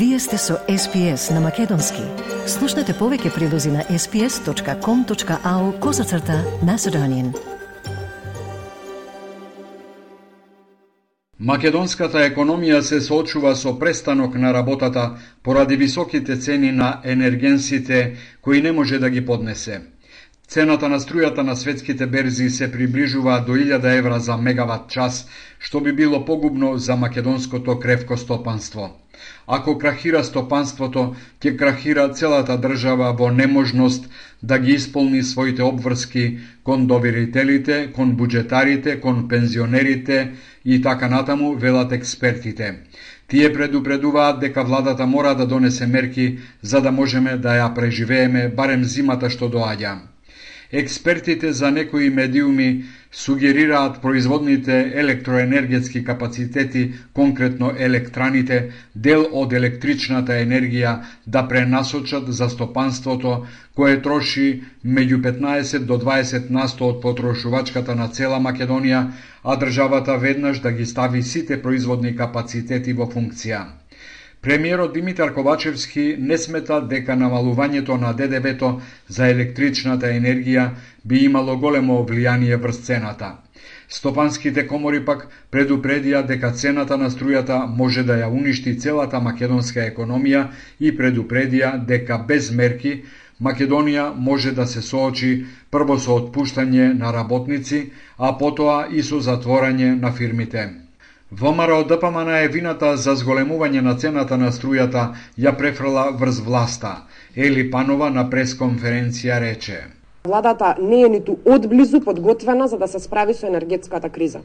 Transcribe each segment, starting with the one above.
Вие сте со SPS на Македонски. Слушнете повеќе прилози на sps.com.au козацрта на Седонин. Македонската економија се соочува со престанок на работата поради високите цени на енергенсите кои не може да ги поднесе. Цената на струјата на светските берзи се приближува до 1000 евра за мегават час, што би било погубно за македонското кревко стопанство. Ако крахира стопанството, ќе крахира целата држава во неможност да ги исполни своите обврски кон доверителите, кон буџетарите, кон пензионерите и така натаму, велат експертите. Тие предупредуваат дека владата мора да донесе мерки за да можеме да ја преживееме барем зимата што доаѓа. Експертите за некои медиуми сугерираат производните електроенергетски капацитети, конкретно електраните, дел од електричната енергија да пренасочат за стопанството кое троши меѓу 15 до 20 насто од потрошувачката на цела Македонија, а државата веднаш да ги стави сите производни капацитети во функција. Премиерот Димитар Ковачевски не смета дека намалувањето на ДДВ-то за електричната енергија би имало големо влијание врз цената. Стопанските комори пак предупредија дека цената на струјата може да ја уништи целата македонска економија и предупредија дека без мерки Македонија може да се соочи прво со отпуштање на работници, а потоа и со затворање на фирмите. ВМРО ДПМН е вината за зголемување на цената на струјата ја префрла врз власта. Ели Панова на пресконференција рече. Владата не е ниту одблизу подготвена за да се справи со енергетската криза.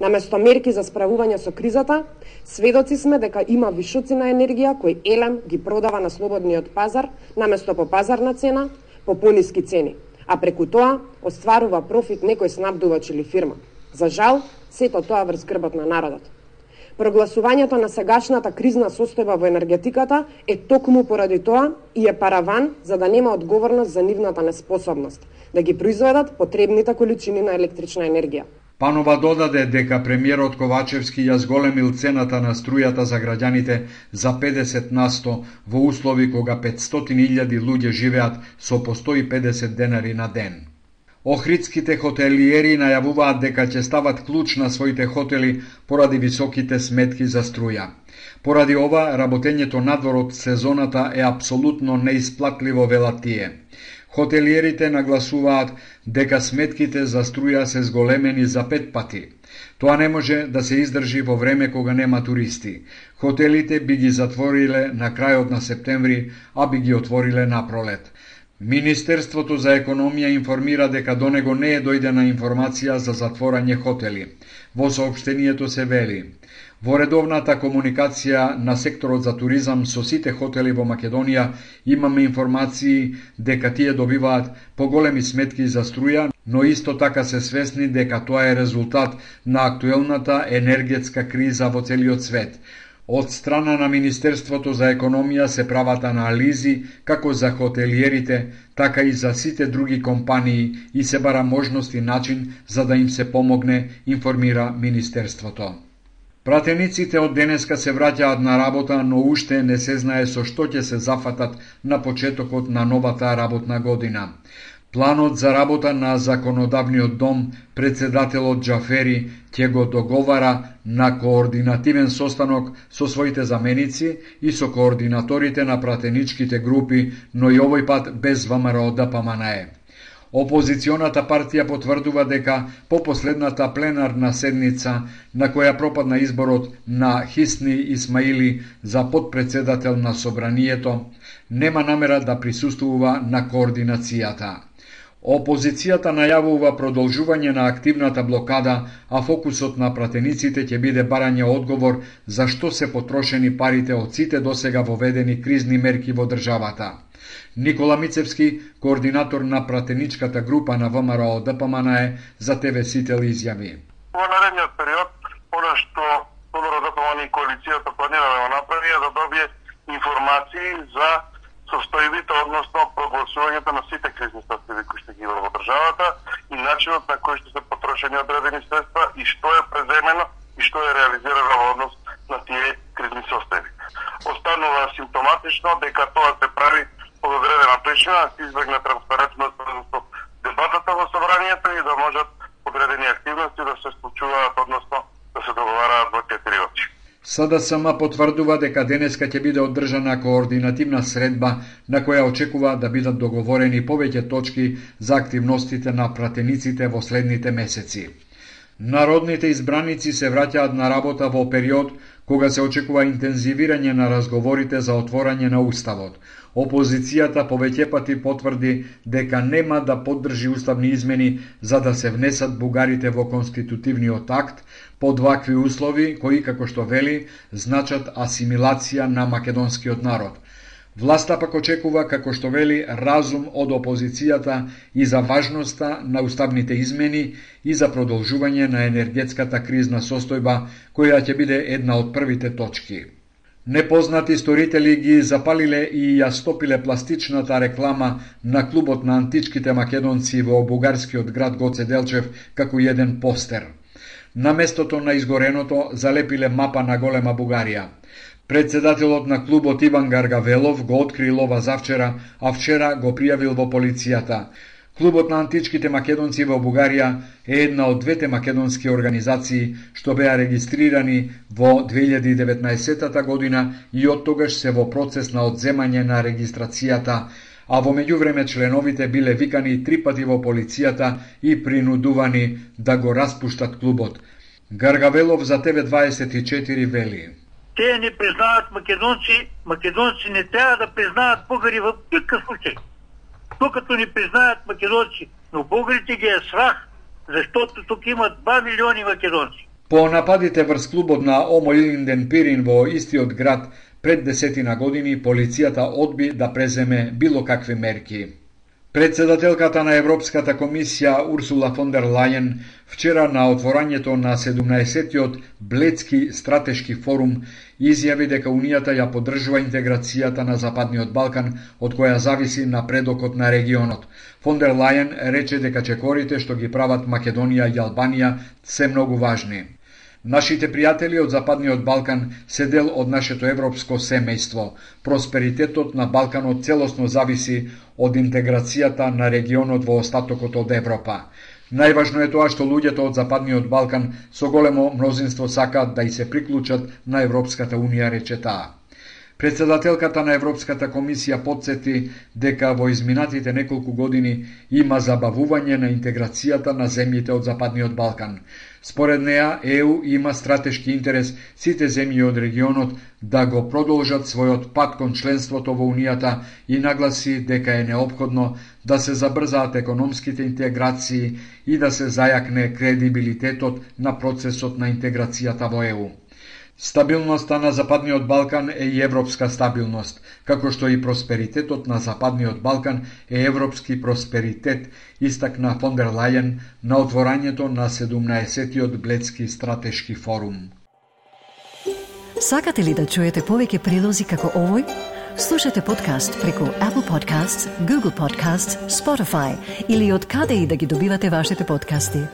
Наместо мерки за справување со кризата, сведоци сме дека има вишоци на енергија кои Елем ги продава на слободниот пазар, наместо по пазарна цена, по пониски цени, а преку тоа остварува профит некој снабдувач или фирма. За жал, сето тоа врз грбот на народот. Прогласувањето на сегашната кризна состојба во енергетиката е токму поради тоа и е параван за да нема одговорност за нивната неспособност да ги произведат потребните количини на електрична енергија. Панова додаде дека премиерот Ковачевски ја зголемил цената на струјата за граѓаните за 50 насто во услови кога 500.000 луѓе живеат со по 150 денари на ден. Охридските хотелиери најавуваат дека ќе стават клуч на своите хотели поради високите сметки за струја. Поради ова, работењето надвор од сезоната е апсолутно неисплатливо, велат тие. Хотелиерите нагласуваат дека сметките за струја се зголемени за пет пати. Тоа не може да се издржи во време кога нема туристи. Хотелите би ги затвориле на крајот на септември, а би ги отвориле на пролет. Министерството за економија информира дека до него не е дојдена информација за затворање хотели. Во сообштението се вели Во редовната комуникација на секторот за туризам со сите хотели во Македонија имаме информации дека тие добиваат поголеми сметки за струја, но исто така се свесни дека тоа е резултат на актуелната енергетска криза во целиот свет, Од страна на Министерството за економија се прават анализи како за хотелиерите, така и за сите други компании и се бара можност и начин за да им се помогне, информира Министерството. Пратениците од денеска се враќаат на работа, но уште не се знае со што ќе се зафатат на почетокот на новата работна година. Планот за работа на законодавниот дом, председателот Джафери ќе го договара на координативен состанок со своите заменици и со координаторите на пратеничките групи, но и овој пат без ВМРО да ДПМНЕ. Опозиционата партија потврдува дека по последната пленарна седница на која пропадна изборот на Хисни Исмаили за подпредседател на Собранието, нема намера да присуствува на координацијата. Опозицијата најавува продолжување на активната блокада, а фокусот на пратениците ќе биде барање одговор за што се потрошени парите од сите досега воведени кризни мерки во државата. Никола Мицевски, координатор на пратеничката група на ВМРО ДПМН е за ТВ Сител изјави. Во наредниот период, она што ВМРО ДПМН и коалицијата планира да го направи е да добие информации за состојбите, односно прогласувањето на сите кризни состојби кои што ги има во државата и начинот на кој што се потрошени одредени средства и што е преземено и што е реализирано во однос на тие кризни состојби. останува симптоматично дека тоа се прави по одредена причина да се избегне транспарентност во дебатата во собранието и да можат одредени активности да се случуваат, односно да се договараат во четири очи. СДСМ потврдува дека денеска ќе биде одржана координативна средба на која очекува да бидат договорени повеќе точки за активностите на пратениците во следните месеци. Народните избраници се враќаат на работа во период кога се очекува интензивирање на разговорите за отворање на Уставот. Опозицијата повеќе пати потврди дека нема да поддржи уставни измени за да се внесат бугарите во конститутивниот акт под вакви услови кои, како што вели, значат асимилација на македонскиот народ. Власта пак очекува, како што вели, разум од опозицијата и за важноста на уставните измени и за продолжување на енергетската кризна состојба, која ќе биде една од првите точки. Непознати сторители ги запалиле и ја стопиле пластичната реклама на клубот на античките македонци во бугарскиот град Гоце Делчев како еден постер. На местото на изгореното залепиле мапа на голема Бугарија. Председателот на клубот Иван Гаргавелов го открил ова завчера, а вчера го пријавил во полицијата. Клубот на античките македонци во Бугарија е една од двете македонски организации што беа регистрирани во 2019 година и од тогаш се во процес на одземање на регистрацијата, а во меѓувреме членовите биле викани три пати во полицијата и принудувани да го распуштат клубот. Гаргавелов за ТВ24 вели те не признаат македонци, македонци не трябва да признаат българи в никакъв случай. Докато не признаят македонци. Но българите ги е страх, защото тук има 2 милиони македонци. По нападите врз клубот на Омо Илинден Пирин во истиот град пред десетина години, полицијата одби да преземе било какви мерки. Председателката на Европската комисија Урсула фон дер Лајен вчера на отворањето на 17-тиот Блецки стратешки форум изјави дека Унијата ја поддржува интеграцијата на Западниот Балкан, од која зависи напредокот на регионот. Фон дер Лајен рече дека чекорите што ги прават Македонија и Албанија се многу важни. Нашите пријатели од Западниот Балкан се дел од нашето европско семејство. Просперитетот на Балканот целосно зависи од интеграцијата на регионот во остатокот од Европа. Најважно е тоа што луѓето од Западниот Балкан со големо мнозинство сакаат да и се приклучат на Европската Унија, рече таа. Председателката на Европската комисија подсети дека во изминатите неколку години има забавување на интеграцијата на земјите од Западниот Балкан. Според неа, ЕУ има стратешки интерес сите земји од регионот да го продолжат својот пат кон членството во Унијата и нагласи дека е необходно да се забрзаат економските интеграции и да се зајакне кредибилитетот на процесот на интеграцијата во ЕУ. Стабилноста на Западниот Балкан е и европска стабилност, како што и просперитетот на Западниот Балкан е европски просперитет, истакна фон дер Лајен на отворањето на 17-тиот Блецки стратешки форум. Сакате ли да чуете повеќе прилози како овој? Слушате подкаст преку Apple Podcasts, Google Podcasts, Spotify или од каде и да ги добивате вашите подкасти.